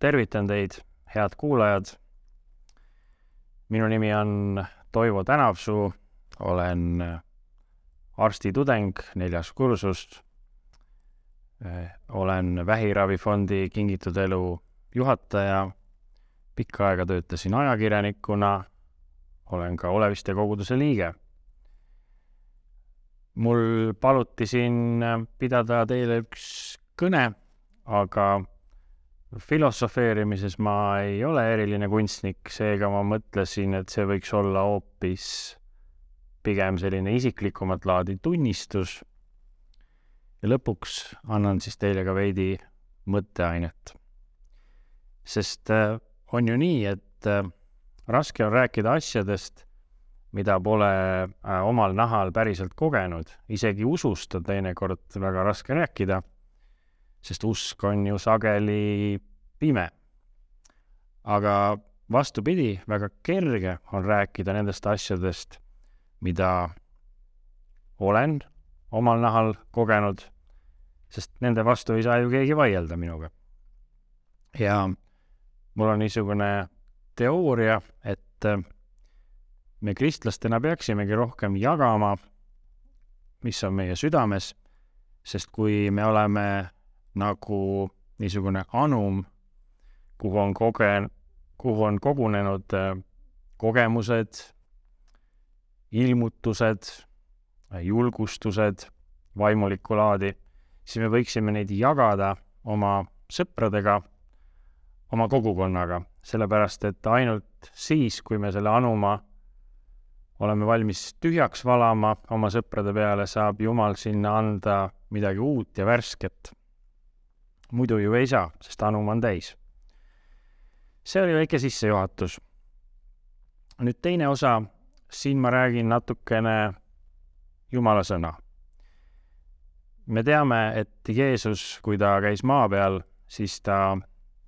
tervitan teid, head kuulajad. minu nimi on Toivo Tänavsuu, olen arstitudeng, neljas kursus. olen Vähiravifondi Kingitud Elu juhataja. pikka aega töötasin ajakirjanikuna. olen ka Oleviste koguduse liige. mul paluti siin pidada teile üks kõne, aga filosofeerimises ma ei ole eriline kunstnik, seega ma mõtlesin, et see võiks olla hoopis pigem selline isiklikumat laadi tunnistus. ja lõpuks annan siis teile ka veidi mõtteainet. sest äh, on ju nii, et äh, raske on rääkida asjadest, mida pole äh, omal nahal päriselt kogenud, isegi usust on teinekord väga raske rääkida sest usk on ju sageli pime. aga vastupidi, väga kerge on rääkida nendest asjadest, mida olen omal nahal kogenud, sest nende vastu ei saa ju keegi vaielda minuga. ja mul on niisugune teooria, et me kristlastena peaksimegi rohkem jagama, mis on meie südames, sest kui me oleme nagu niisugune anum, kuhu on koge-, kuhu on kogunenud äh, kogemused, ilmutused, julgustused vaimulikku laadi, siis me võiksime neid jagada oma sõpradega, oma kogukonnaga, sellepärast et ainult siis, kui me selle anuma oleme valmis tühjaks valama oma sõprade peale, saab Jumal sinna anda midagi uut ja värsket muidu ju ei saa, sest anum on täis. see oli väike sissejuhatus. nüüd teine osa, siin ma räägin natukene Jumala sõna. me teame, et Jeesus, kui ta käis maa peal, siis ta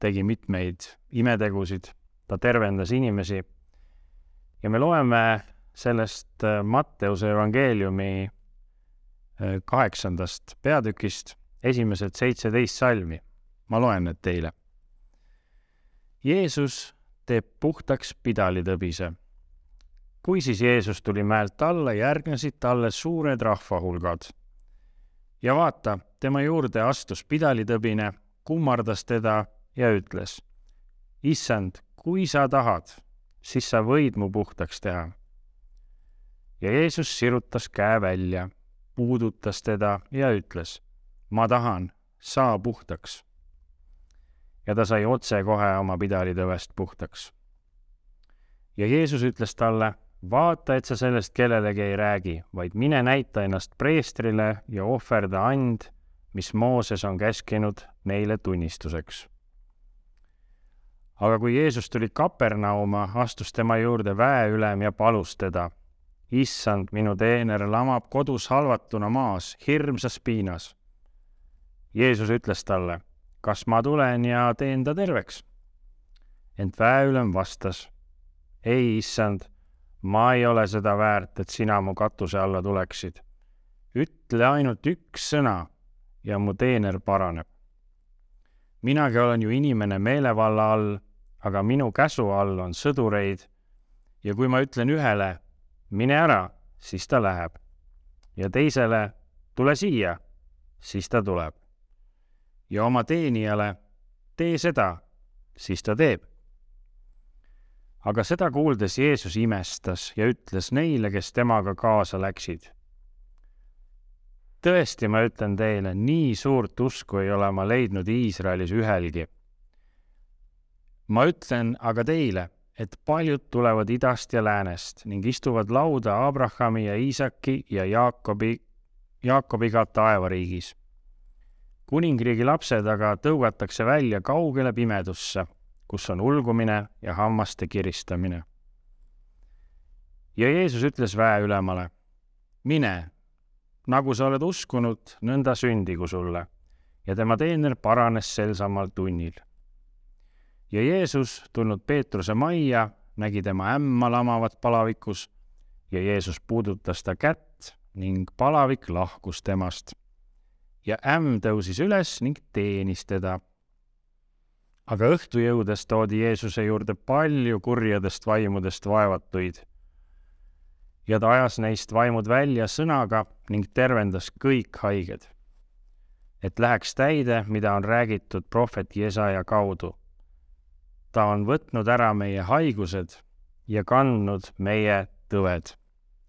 tegi mitmeid imetegusid, ta tervendas inimesi ja me loeme sellest Matteuse evangeeliumi eh, kaheksandast peatükist esimesed seitseteist salmi. ma loen need teile. Jeesus teeb puhtaks pidalitõbise. kui siis Jeesus tuli mäelt alla, järgnesid talle suured rahvahulgad. ja vaata, tema juurde astus pidalitõbine, kummardas teda ja ütles. issand, kui sa tahad, siis sa võid mu puhtaks teha. ja Jeesus sirutas käe välja, puudutas teda ja ütles ma tahan, saa puhtaks. ja ta sai otsekohe oma pidalitõvest puhtaks. ja Jeesus ütles talle, vaata, et sa sellest kellelegi ei räägi, vaid mine näita ennast preestrile ja ohverda and, mis Mooses on käskinud neile tunnistuseks. aga kui Jeesus tuli Kapernauma, astus tema juurde väeülem ja palus teda. issand, minu teener lamab kodus halvatuna maas, hirmsas piinas Jeesus ütles talle, kas ma tulen ja teen ta terveks? ent väeülem vastas, ei, issand, ma ei ole seda väärt, et sina mu katuse alla tuleksid. ütle ainult üks sõna ja mu teener paraneb. minagi olen ju inimene meelevalla all, aga minu käsu all on sõdureid ja kui ma ütlen ühele, mine ära, siis ta läheb. ja teisele, tule siia, siis ta tuleb ja oma teenijale, tee seda, siis ta teeb. aga seda kuuldes Jeesus imestas ja ütles neile, kes temaga kaasa läksid. tõesti, ma ütlen teile, nii suurt usku ei ole ma leidnud Iisraelis ühelgi. ma ütlen aga teile, et paljud tulevad idast ja läänest ning istuvad lauda Abrahami ja Iisaki ja Jaakobi, Jaakobiga taevariigis kuningriigi lapsed aga tõugatakse välja kaugele pimedusse, kus on ulgumine ja hammaste kiristamine. ja Jeesus ütles väeülemale, mine, nagu sa oled uskunud, nõnda sündigu sulle. ja tema teener paranes sel samal tunnil. ja Jeesus, tulnud Peetruse majja, nägi tema ämma lamavat palavikus ja Jeesus puudutas ta kätt ning palavik lahkus temast ja ämm tõusis üles ning teenis teda. aga õhtu jõudes toodi Jeesuse juurde palju kurjadest vaimudest vaevatuid. ja ta ajas neist vaimud välja sõnaga ning tervendas kõik haiged. et läheks täide, mida on räägitud prohvet Jesaja kaudu. ta on võtnud ära meie haigused ja kandnud meie tõved.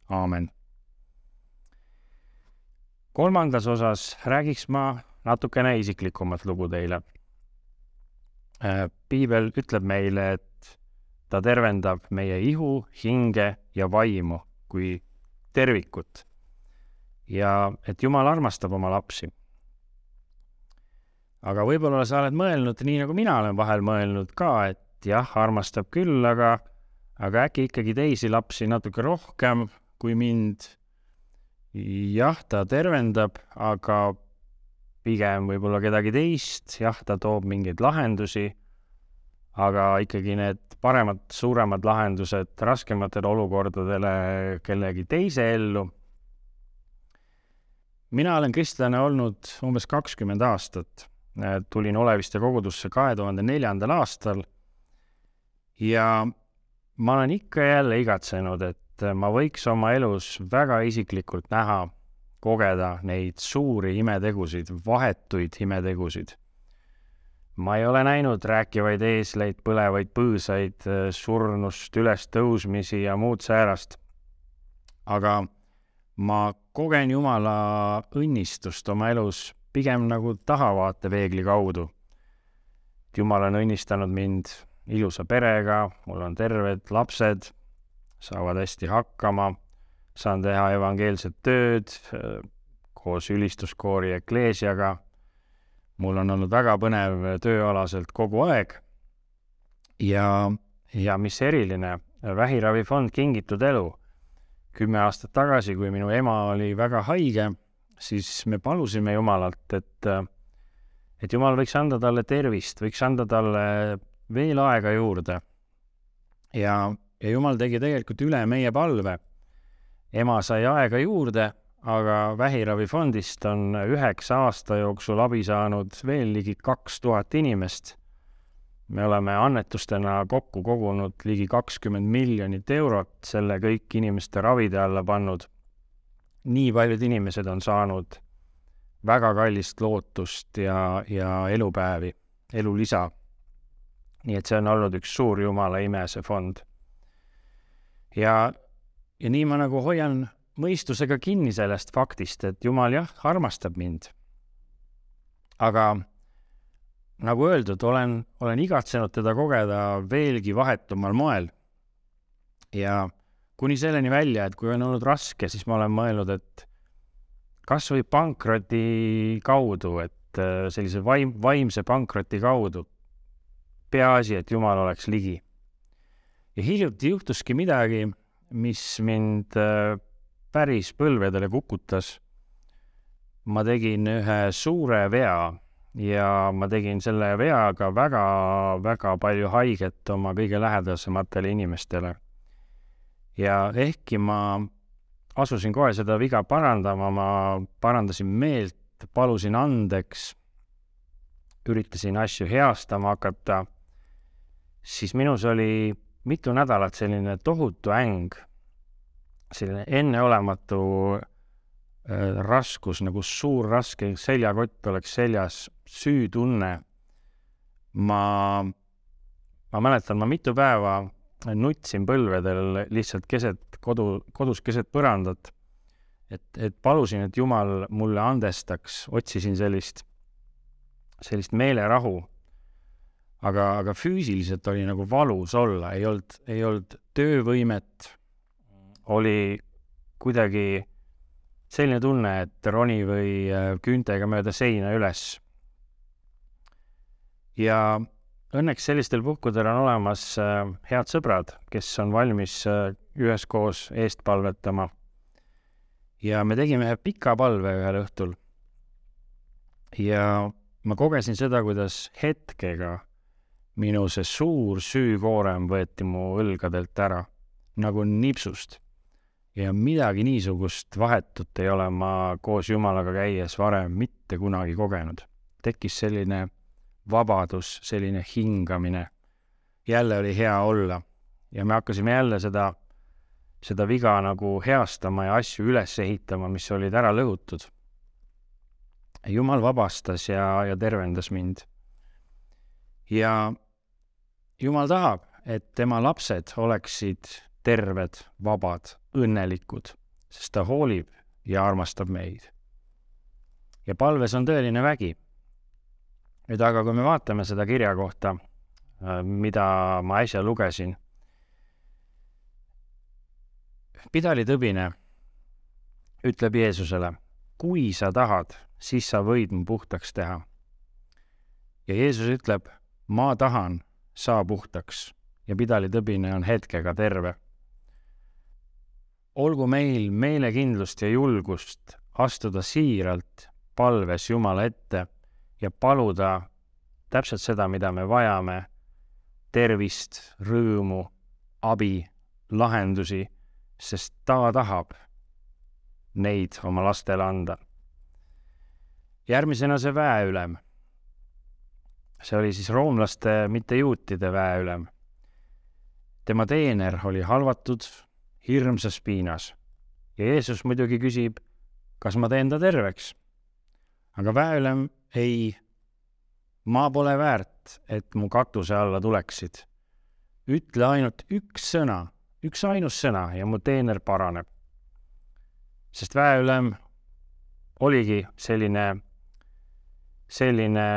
aamen. Kolmandas osas räägiks ma natukene isiklikumat lugu teile Äh, piibel ütleb meile, et ta tervendab meie ihu, hinge ja vaimu kui tervikut. ja et Jumal armastab oma lapsi. aga võib-olla sa oled mõelnud, nii nagu mina olen vahel mõelnud ka, et jah, armastab küll, aga, aga äkki ikkagi teisi lapsi natuke rohkem kui mind. Jah, ta tervendab, aga pigem võib-olla kedagi teist, jah, ta toob mingeid lahendusi, aga ikkagi need paremad, suuremad lahendused raskematele olukordadele kellegi teise ellu. mina olen kristlane olnud umbes kakskümmend aastat. tulin Oleviste kogudusse kahe tuhande neljandal aastal ja ma olen ikka ja jälle igatsenud, et ma võiks oma elus väga isiklikult näha kogeda neid suuri imetegusid, vahetuid imetegusid. ma ei ole näinud rääkivaid eesleid, põlevaid põõsaid, surnust ülestõusmisi ja muud säärast. aga ma kogen Jumala õnnistust oma elus pigem nagu tahavaatepeegli kaudu. Jumal on õnnistanud mind ilusa perega, mul on terved lapsed, saavad hästi hakkama saan teha evangeelset tööd äh, koos ülistuskoori Ekleesiaga. mul on olnud väga põnev tööalaselt kogu aeg. ja, ja mis eriline, Vähiravifond Kingitud elu. kümme aastat tagasi, kui minu ema oli väga haige, siis me palusime Jumalalt, et, et Jumal võiks anda talle tervist, võiks anda talle veel aega juurde. ja, ja Jumal tegi tegelikult üle meie palve ema sai aega juurde, aga vähiravifondist on üheksa aasta jooksul abi saanud veel ligi kaks tuhat inimest. me oleme annetustena kokku kogunud ligi kakskümmend miljonit eurot, selle kõik inimeste ravide alla pannud. nii paljud inimesed on saanud väga kallist lootust ja, ja elupäevi, elulisa. nii et see on olnud üks suur jumala ime, see fond. Ja ja nii ma nagu hoian mõistusega kinni sellest faktist, et Jumal jah, armastab mind. aga nagu öeldud, olen, olen igatsenud teda kogeda veelgi vahetumal moel. ja kuni selleni välja, et kui on olnud raske, siis ma olen mõelnud, et kas või pankroti kaudu, et äh, sellise vaim, vaimse pankroti kaudu, peaasi, et Jumal oleks ligi. Ja hiljuti juhtuski midagi mis mind äh, päris põlvedele kukutas. ma tegin ühe suure vea ja ma tegin selle veaga väga-väga palju haiget oma kõige lähedasematele inimestele. ja ehkki ma asusin kohe seda viga parandama, ma parandasin meelt, palusin andeks, üritasin asju heastama hakata, siis minus oli mitu nädalat selline tohutu äng, selline enneolematu äh, raskus, nagu suur raske seljakott oleks seljas, süütunne. ma, ma mäletan, ma mitu päeva nutsin põlvedel lihtsalt keset kodu, kodus keset põrandat. et, et palusin, et Jumal mulle andestaks, otsisin sellist, sellist meelerahu aga, aga füüsiliselt oli nagu valus olla, ei olnud, ei olnud töövõimet, oli kuidagi selline tunne, et roni või äh, küüntega mööda seina üles. ja õnneks sellistel puhkudel on olemas äh, head sõbrad, kes on valmis äh, üheskoos eest palvetama. ja me tegime ühe pika palve ühel õhtul. ja ma kogesin seda, kuidas hetkega minu see suur süükoorem võeti mu õlgadelt ära nagu nipsust. ja midagi niisugust vahetut ei ole ma koos Jumalaga käies varem mitte kunagi kogenud. tekkis selline vabadus, selline hingamine. jälle oli hea olla ja me hakkasime jälle seda, seda viga nagu heastama ja asju üles ehitama, mis olid ära lõhutud. jumal vabastas ja, ja tervendas mind. ja jumal tahab, et tema lapsed oleksid terved, vabad, õnnelikud, sest ta hoolib ja armastab meid. ja palves on tõeline vägi. nüüd aga, kui me vaatame seda kirja kohta, äh, mida ma äsja lugesin, pidali tõbine ütleb Jeesusele, kui sa tahad, siis sa võid mu puhtaks teha. ja Jeesus ütleb, ma tahan, saa puhtaks ja pidali tõbine on hetkega terve olgu meil meelekindlust ja julgust astuda siiralt palves Jumala ette ja paluda täpselt seda, mida me vajame, tervist, rõõmu, abi, lahendusi, sest ta tahab neid oma lastele anda. järgmisena see väeülem. See oli siis roomlaste, mitte juutide väeülem. tema teener oli halvatud hirmsas piinas. ja Jeesus muidugi küsib, kas ma teen ta terveks. aga väeülem ei, ma pole väärt, et mu katuse alla tuleksid. ütle ainult üks sõna, üks ainus sõna ja mu teener paraneb. sest väeülem oligi selline, selline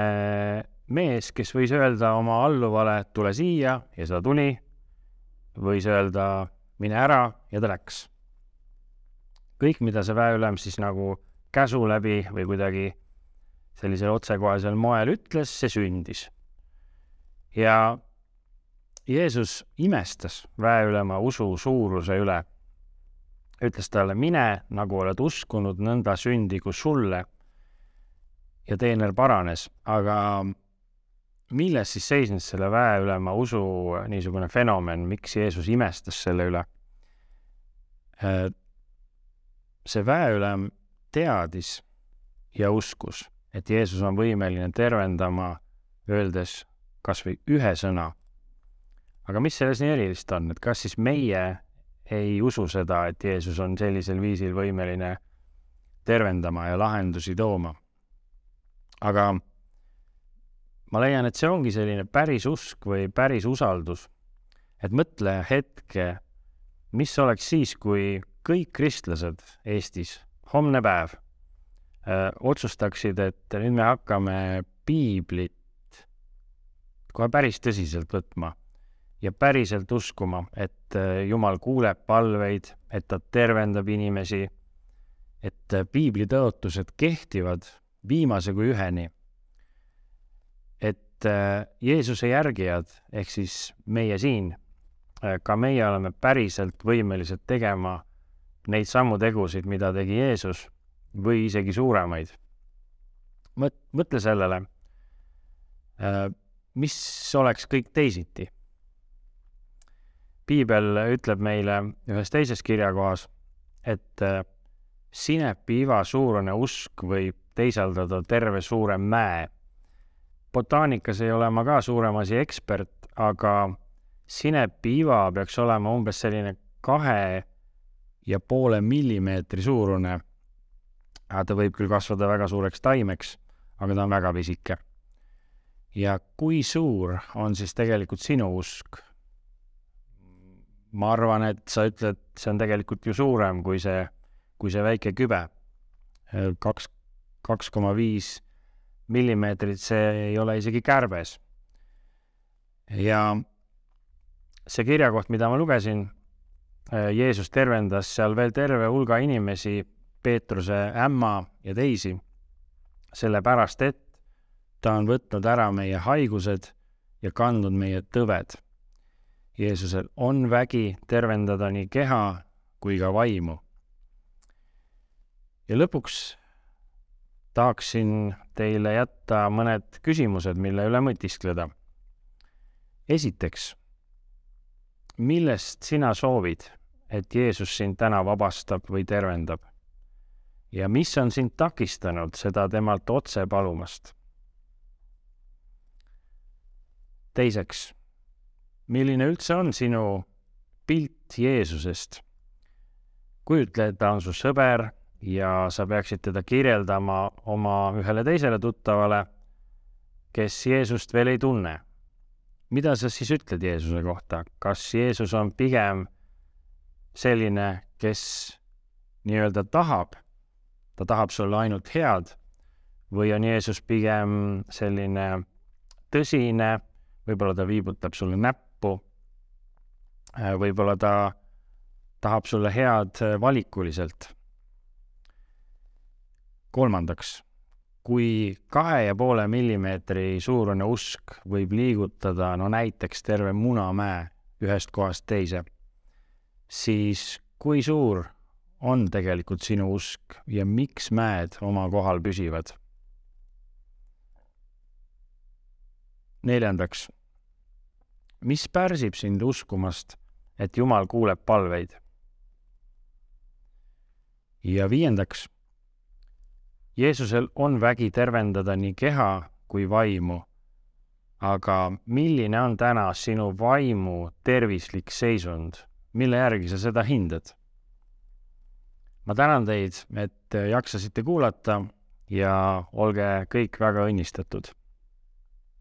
mees, kes võis öelda oma alluvale, tule siia ja ta tuli, võis öelda mine ära ja ta läks. kõik, mida see väeülem siis nagu käsu läbi või kuidagi sellisel otsekohesel moel ütles, see sündis. ja Jeesus imestas väeülema usu suuruse üle. ütles talle, mine, nagu oled uskunud, nõnda sündigu sulle. ja teener paranes, aga milles siis seisnes selle väeülema usu niisugune fenomen, miks Jeesus imestas selle üle? Äh, see väeülem teadis ja uskus, et Jeesus on võimeline tervendama, öeldes kas või ühe sõna. aga mis selles nii erilist on, et kas siis meie ei usu seda, et Jeesus on sellisel viisil võimeline tervendama ja lahendusi tooma? aga ma leian, et see ongi selline päris usk või päris usaldus. et mõtle hetke, mis oleks siis, kui kõik kristlased Eestis, homne päev, öö, otsustaksid, et nüüd me hakkame piiblit kohe päris tõsiselt võtma ja päriselt uskuma, et Jumal kuuleb palveid, et ta tervendab inimesi, et piibli tõotused kehtivad viimase kui üheni et äh, Jeesuse järgijad ehk siis meie siin, äh, ka meie oleme päriselt võimelised tegema neid samu tegusid, mida tegi Jeesus või isegi suuremaid. mõt-, mõtle sellele, äh, mis oleks kõik teisiti. piibel ütleb meile ühes teises kirjakohas, et sinepi iva suurune usk võib teisaldada terve suure mäe botaanikas ei ole ma ka suurem asi ekspert, aga sinepi iva peaks olema umbes selline kahe ja poole millimeetri suurune. ta võib küll kasvada väga suureks taimeks, aga ta on väga pisike. ja kui suur on siis tegelikult sinu usk? ma arvan, et sa ütled, see on tegelikult ju suurem kui see, kui see väike kübe. kaks, kaks koma viis millimeetrit, see ei ole isegi kärbes. ja see kirjakoht, mida ma lugesin, äh, Jeesus tervendas seal veel terve hulga inimesi, Peetruse ämma ja teisi, sellepärast et ta on võtnud ära meie haigused ja kandnud meie tõved. Jeesusel on vägi tervendada nii keha kui ka vaimu. ja lõpuks tahaksin teile jätta mõned küsimused, mille üle mõtiskleda. esiteks, millest sina soovid, et Jeesus sind täna vabastab või tervendab? ja mis on sind takistanud seda temalt otse palumast? teiseks, milline üldse on sinu pilt Jeesusest? kujutle, et ta on su sõber ja sa peaksid teda kirjeldama oma ühele teisele tuttavale, kes Jeesust veel ei tunne. mida sa siis ütled Jeesuse kohta, kas Jeesus on pigem selline, kes nii-öelda tahab, ta tahab sulle ainult head või on Jeesus pigem selline tõsine, võib-olla ta viibutab sulle näppu, võib-olla ta tahab sulle head valikuliselt. Kolmandaks, kui kahe ja poole millimeetri suurune usk võib liigutada no näiteks terve Munamäe ühest kohast teise, siis kui suur on tegelikult sinu usk ja miks mäed oma kohal püsivad? neljandaks, mis pärsib sind uskumast, et Jumal kuuleb palveid? ja viiendaks, Jeesusel on vägi tervendada nii keha kui vaimu. aga milline on täna sinu vaimu tervislik seisund, mille järgi sa seda hindad? ma tänan teid, et jaksasite kuulata ja olge kõik väga õnnistatud